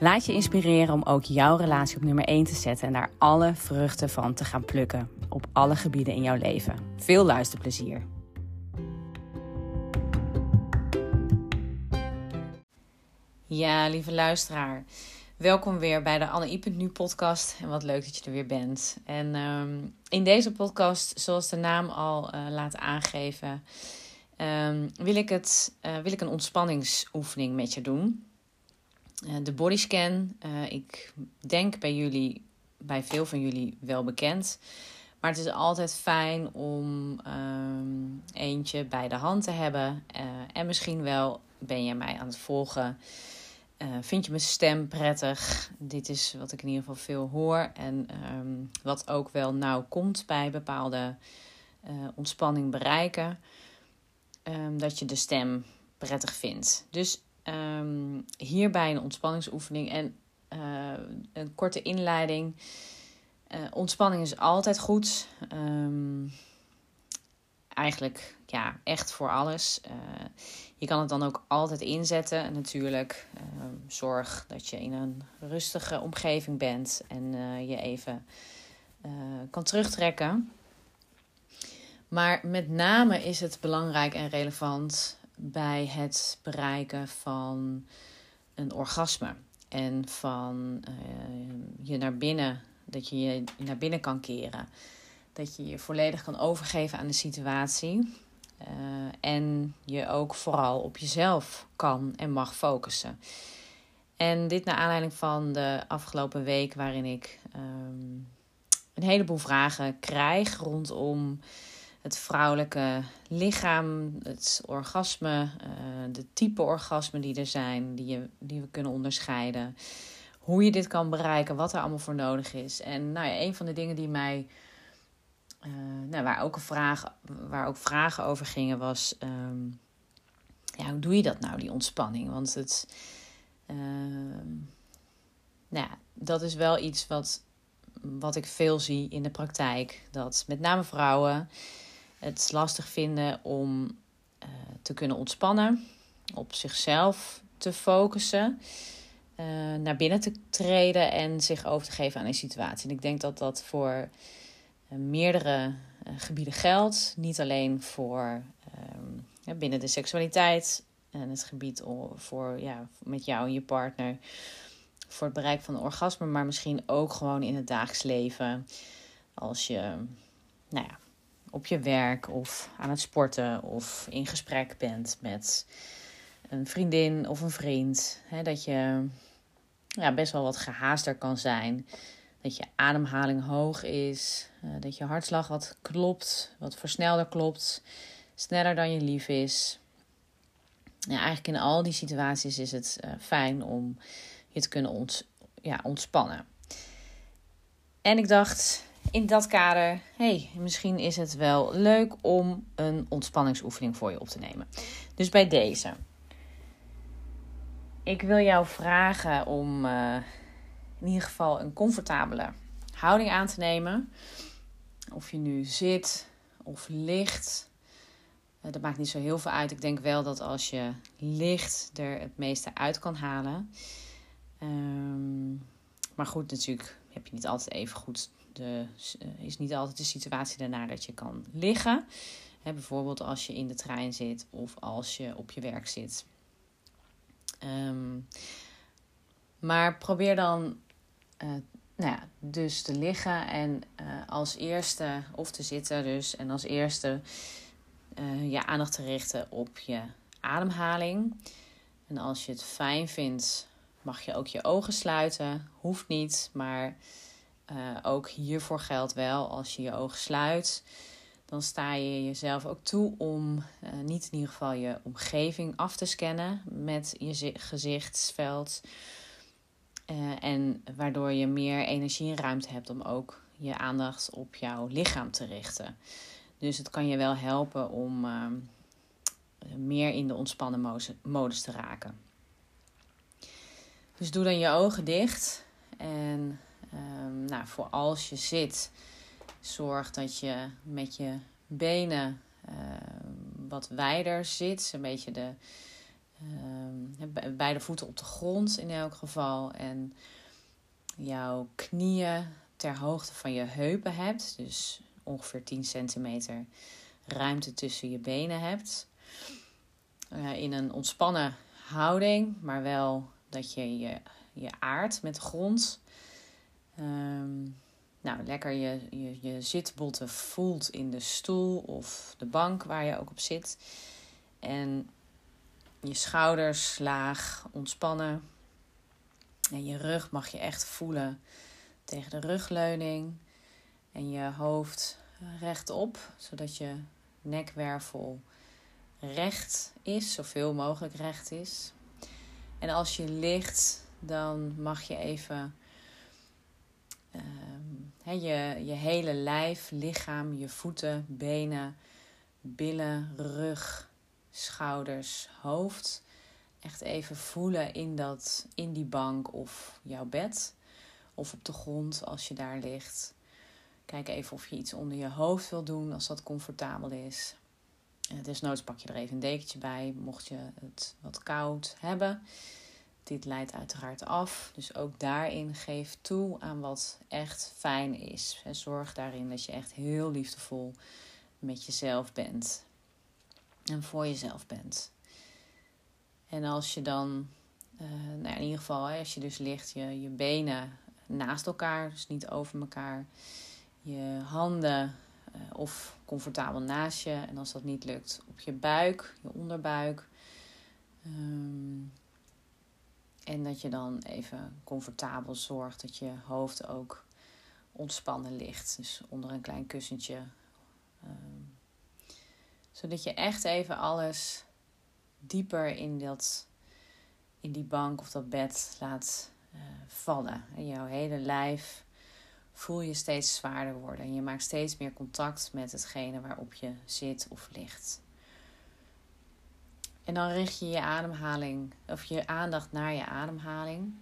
Laat je inspireren om ook jouw relatie op nummer 1 te zetten en daar alle vruchten van te gaan plukken op alle gebieden in jouw leven. Veel luisterplezier. Ja, lieve luisteraar. Welkom weer bij de Anne Nu podcast. En wat leuk dat je er weer bent. En um, in deze podcast, zoals de naam al uh, laat aangeven, um, wil, ik het, uh, wil ik een ontspanningsoefening met je doen. Uh, de bodyscan, ik denk bij jullie, bij veel van jullie wel bekend. Maar het is altijd fijn om um, eentje bij de hand te hebben. en misschien wel ben je mij aan het volgen vind je mijn stem prettig? Dit is wat ik in ieder geval veel hoor. En um, wat ook wel nauw komt bij bepaalde ontspanning bereiken. Um, dat je de stem prettig vindt. Dus um, hierbij een ontspanningsoefening. En uh, een korte inleiding. ontspanning is altijd goed. eigenlijk ja, echt voor alles. Je kan het dan ook altijd inzetten. En natuurlijk, uh, zorg dat je in een rustige omgeving bent en je even kan terugtrekken. Maar met name is het belangrijk en relevant bij het bereiken van een orgasme. En van je naar binnen, dat je je naar binnen kan keren. Dat je je volledig kan overgeven aan de situatie. Uh, en je ook vooral op jezelf kan en mag focussen. En dit naar aanleiding van de afgelopen week, waarin ik um, een heleboel vragen krijg rondom het vrouwelijke lichaam, het orgasme, uh, de type orgasmen die er zijn, die, je, die we kunnen onderscheiden. Hoe je dit kan bereiken, wat er allemaal voor nodig is. En nou ja, een van de dingen die mij uh, nou, waar, ook een vraag, waar ook vragen over gingen was... Um, ja, hoe doe je dat nou, die ontspanning? Want het... Uh, nou dat is wel iets wat, wat ik veel zie in de praktijk. Dat met name vrouwen het lastig vinden om uh, te kunnen ontspannen, op zichzelf te focussen, uh, naar binnen te treden en zich over te geven aan een situatie. En ik denk dat dat voor eh, meerdere eh, gebieden geldt. Niet alleen voor ehm, binnen de seksualiteit en het gebied voor ja, met jou en je partner. Voor het bereik van orgasme, maar misschien ook gewoon in het dagelijks leven. Als je nou ja, op je werk of aan het sporten of in gesprek bent met een vriendin of een vriend. Hè, dat je ja, best wel wat gehaaster kan zijn dat je ademhaling hoog is, uh, dat je hartslag wat klopt, wat versnelder klopt, sneller dan je lief is. Ja, eigenlijk in al die situaties is het uh, fijn om je te kunnen ont ja, ontspannen. En ik dacht in dat kader, hey, misschien is het wel leuk om een ontspanningsoefening voor je op te nemen. Dus bij deze. Ik wil jou vragen om uh, in ieder geval een comfortabele houding aan te nemen. Of je nu zit of ligt. Eh, dat maakt niet zo heel veel uit. Ik denk wel dat als je ligt er het meeste uit kan halen. Ehm, maar goed, natuurlijk heb je niet altijd even goed. De, uh, is niet altijd de situatie daarna dat je kan liggen. Bijvoorbeeld als je in de trein zit of als je op je werk zit. Ehm, maar probeer dan uh, nou ja, dus te liggen en uh, als eerste, of te zitten dus, en als eerste je aandacht te richten op je ademhaling. En als je het fijn vindt, mag je ook je ogen sluiten. Hoeft niet, maar uh, ook hiervoor geldt wel als je je ogen sluit. Dan sta je jezelf ook toe om uh, niet in ieder geval je omgeving af te scannen met je gezichtsveld. Uh, en waardoor je meer energie en ruimte hebt om ook je aandacht op jouw lichaam te richten. Dus het kan je wel helpen om uh, meer in de ontspannen modus te raken. Dus doe dan je ogen dicht. En um, nou, voor als je zit, zorg dat je met je benen uh, wat wijder zit. Een beetje de, uh, beide voeten op de grond in elk geval. En jouw knieën ter hoogte van je heupen hebt. Dus ongeveer 10 centimeter ruimte tussen je benen hebt. Uh, in een ontspannen houding, maar wel dat je je, je aardt met de grond. Um, nou, lekker je, je, je zitbotten voelt in de stoel of de bank waar je ook op zit. En je schouders laag ontspannen. En je rug mag je echt voelen tegen de rugleuning. En je hoofd rechtop, zodat je nekwervel recht is, zoveel mogelijk recht is. En als je ligt, dan mag je even he, je, je hele lijf, lichaam, je voeten, benen, billen, rug, schouders, hoofd. Echt even voelen in, dat, in die bank of jouw bed. Of op de grond als je daar ligt. Kijk even of je iets onder je hoofd wil doen als dat comfortabel is. Desnoods pak je er even een dekentje bij, mocht je het wat koud hebben. Dit leidt uiteraard af. Dus ook daarin geef toe aan wat echt fijn is. En zorg daarin dat je echt heel liefdevol met jezelf bent. En voor jezelf bent. En als je dan, uh, nou in ieder geval, hè, als je dus ligt, je, je benen naast elkaar, dus niet over elkaar. Je handen of comfortabel naast je. En als dat niet lukt, op je buik, je onderbuik. Um, en dat je dan even comfortabel zorgt dat je hoofd ook ontspannen ligt. Dus onder een klein kussentje. Um, zodat je echt even alles dieper in, dat, in die bank of dat bed laat uh, vallen. En jouw hele lijf voel je steeds zwaarder worden. En je maakt steeds meer contact met hetgene waarop je zit of ligt. En dan richt je je ademhaling of je aandacht naar je ademhaling.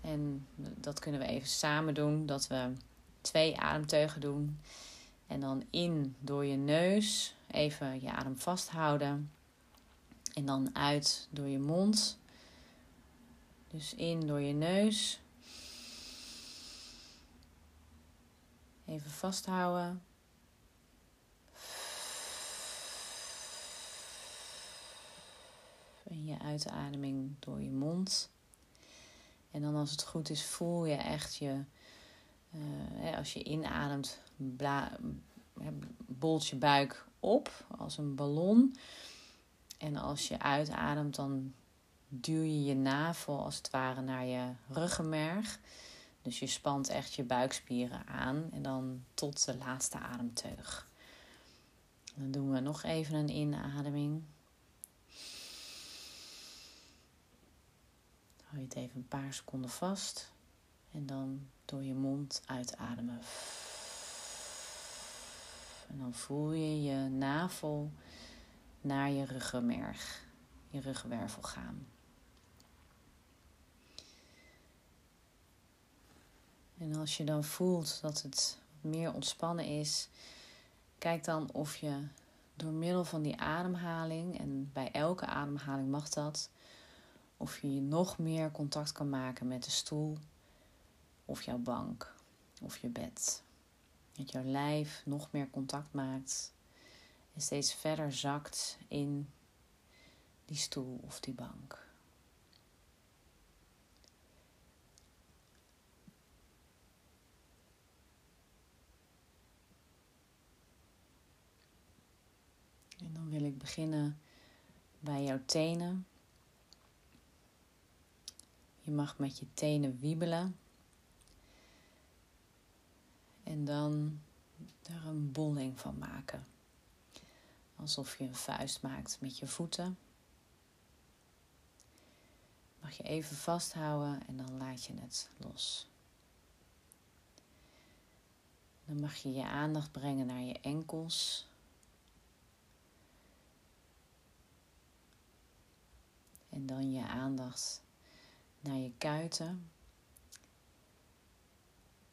En dat kunnen we even samen doen, dat we twee ademteugen doen. En dan in door je neus, even je adem vasthouden. En dan uit door je mond. Dus in door je neus. Even vasthouden. En je uitademing door je mond. En dan als het goed is, voel je echt je, uh, als je inademt, bla, bolt je buik op als een ballon. En als je uitademt, dan duw je je navel als het ware naar je ruggenmerg. Dus je spant echt je buikspieren aan en dan tot de laatste ademteug. Dan doen we nog even een inademing. Hou je het even een paar seconden vast. En dan door je mond uitademen. En dan voel je je navel naar je ruggenmerg, je ruggenwervel gaan. En als je dan voelt dat het meer ontspannen is, kijk dan of je door middel van die ademhaling, en bij elke ademhaling mag dat, of je nog meer contact kan maken met de stoel of jouw bank of je bed. Dat jouw lijf nog meer contact maakt en steeds verder zakt in die stoel of die bank. En dan wil ik beginnen bij jouw tenen. Je mag met je tenen wiebelen. En dan er een bolling van maken. Alsof je een vuist maakt met je voeten. Mag je even vasthouden en dan laat je het los. Dan mag je je aandacht brengen naar je enkels. En dan je aandacht naar je kuiten.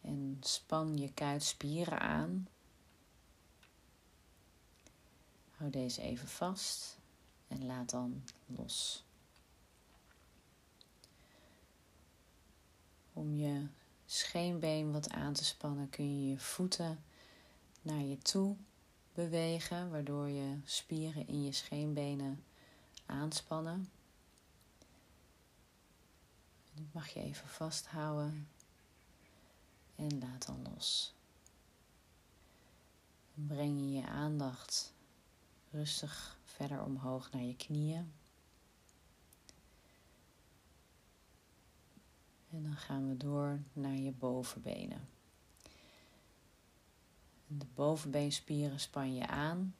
En span je kuitspieren aan. Hou deze even vast en laat dan los. Om je scheenbeen wat aan te spannen kun je je voeten naar je toe bewegen, waardoor je spieren in je scheenbenen aanspannen. Mag je even vasthouden en laat dan los. Dan breng je je aandacht rustig verder omhoog naar je knieën. En dan gaan we door naar je bovenbenen. De bovenbeenspieren span je aan.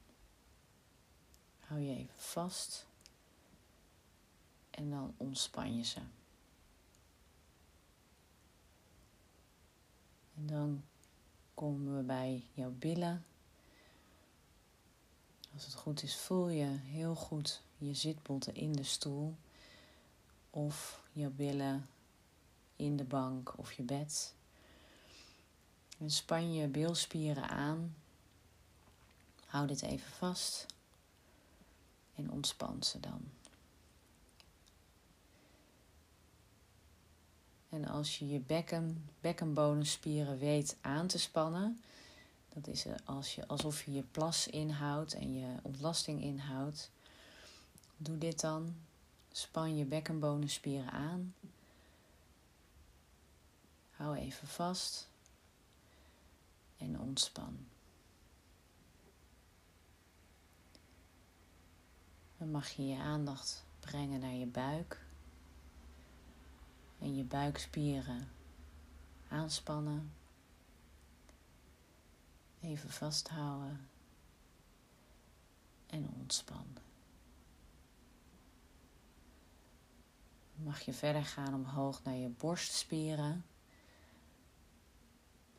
Hou je even vast. En dan ontspan je ze. En dan komen we bij jouw billen. Als het goed is, voel je heel goed je zitbotten in de stoel of jouw billen in de bank of je bed. En span je bilspieren aan. Hou dit even vast en ontspan ze dan. En als je je bekken, bekkenbodemspieren weet aan te spannen, dat is als je, alsof je je plas inhoudt en je ontlasting inhoudt. Doe dit dan. Span je bekkenbodemspieren aan. Hou even vast en ontspan. Dan mag je je aandacht brengen naar je buik en je buikspieren aanspannen. Even vasthouden en ontspannen. Mag je verder gaan omhoog naar je borstspieren.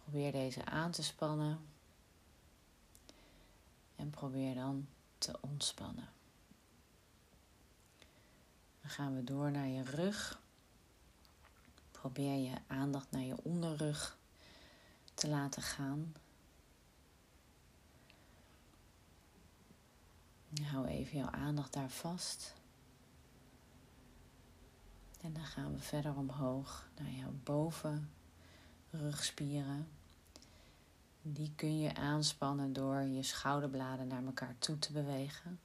Probeer deze aan te spannen. En probeer dan te ontspannen. Dan gaan we door naar je rug. Probeer je aandacht naar je onderrug te laten gaan. Hou even jouw aandacht daar vast. En dan gaan we verder omhoog naar jouw bovenrugspieren. Die kun je aanspannen door je schouderbladen naar elkaar toe te bewegen.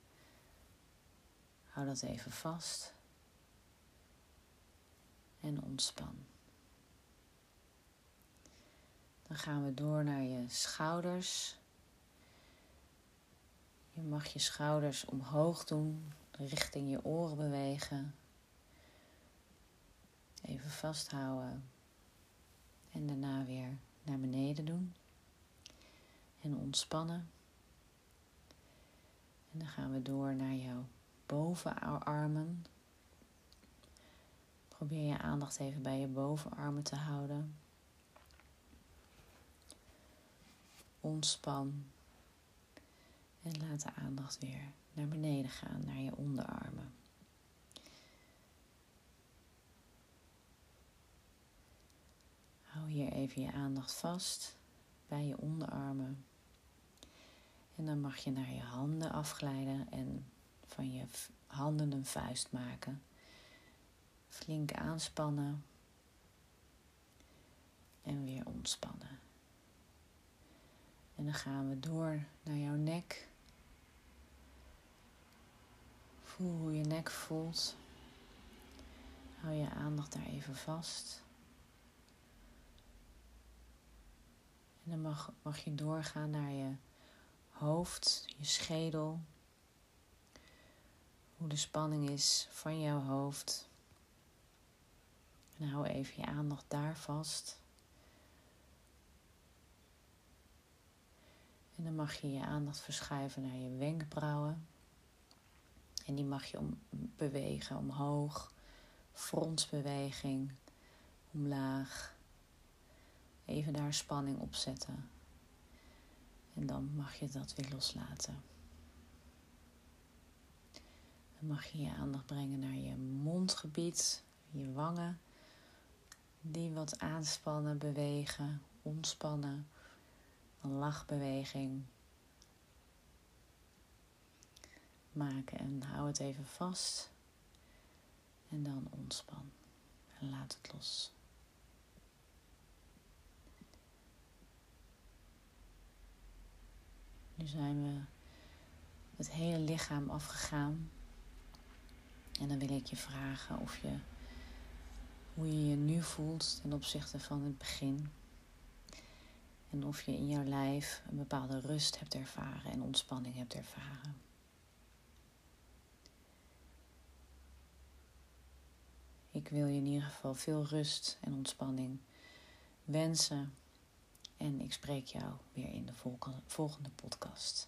Hou dat even vast en ontspan. Dan gaan we door naar je schouders. Je mag je schouders omhoog doen, richting je oren bewegen. Even vasthouden en daarna weer naar beneden doen. En ontspannen. En dan gaan we door naar jouw bovenarmen. Probeer je aandacht even bij je bovenarmen te houden. Ontspan. En laat de aandacht weer naar beneden gaan, naar je onderarmen. Hou hier even je aandacht vast bij je onderarmen. En dan mag je naar je handen afglijden en van je handen een vuist maken. Flink aanspannen. En weer ontspannen. En dan gaan we door naar jouw nek. Voel hoe je nek voelt. Hou je aandacht daar even vast. En dan mag, mag je doorgaan naar je hoofd, je schedel. Hoe de spanning is van jouw hoofd. En hou even je aandacht daar vast. En dan mag je je aandacht verschuiven naar je wenkbrauwen. En die mag je om, bewegen omhoog, fronsbeweging, omlaag. Even daar spanning op zetten. En dan mag je dat weer loslaten. Dan mag je je aandacht brengen naar je mondgebied, je wangen. Die wat aanspannen, bewegen, ontspannen. Een lachbeweging maken en hou het even vast. En dan ontspan en laat het los. Nu zijn we het hele lichaam afgegaan. En dan wil ik je vragen of je hoe je je nu voelt ten opzichte van het begin. En of je in jouw lijf een bepaalde rust hebt ervaren en ontspanning hebt ervaren. Ik wil je in ieder geval veel rust en ontspanning wensen. En ik spreek jou weer in de volgende podcast.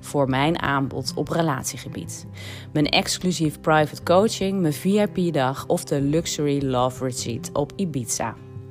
voor mijn aanbod op relatiegebied. Mijn exclusief private coaching, mijn VIP-dag of de Luxury Love Retreat op Ibiza.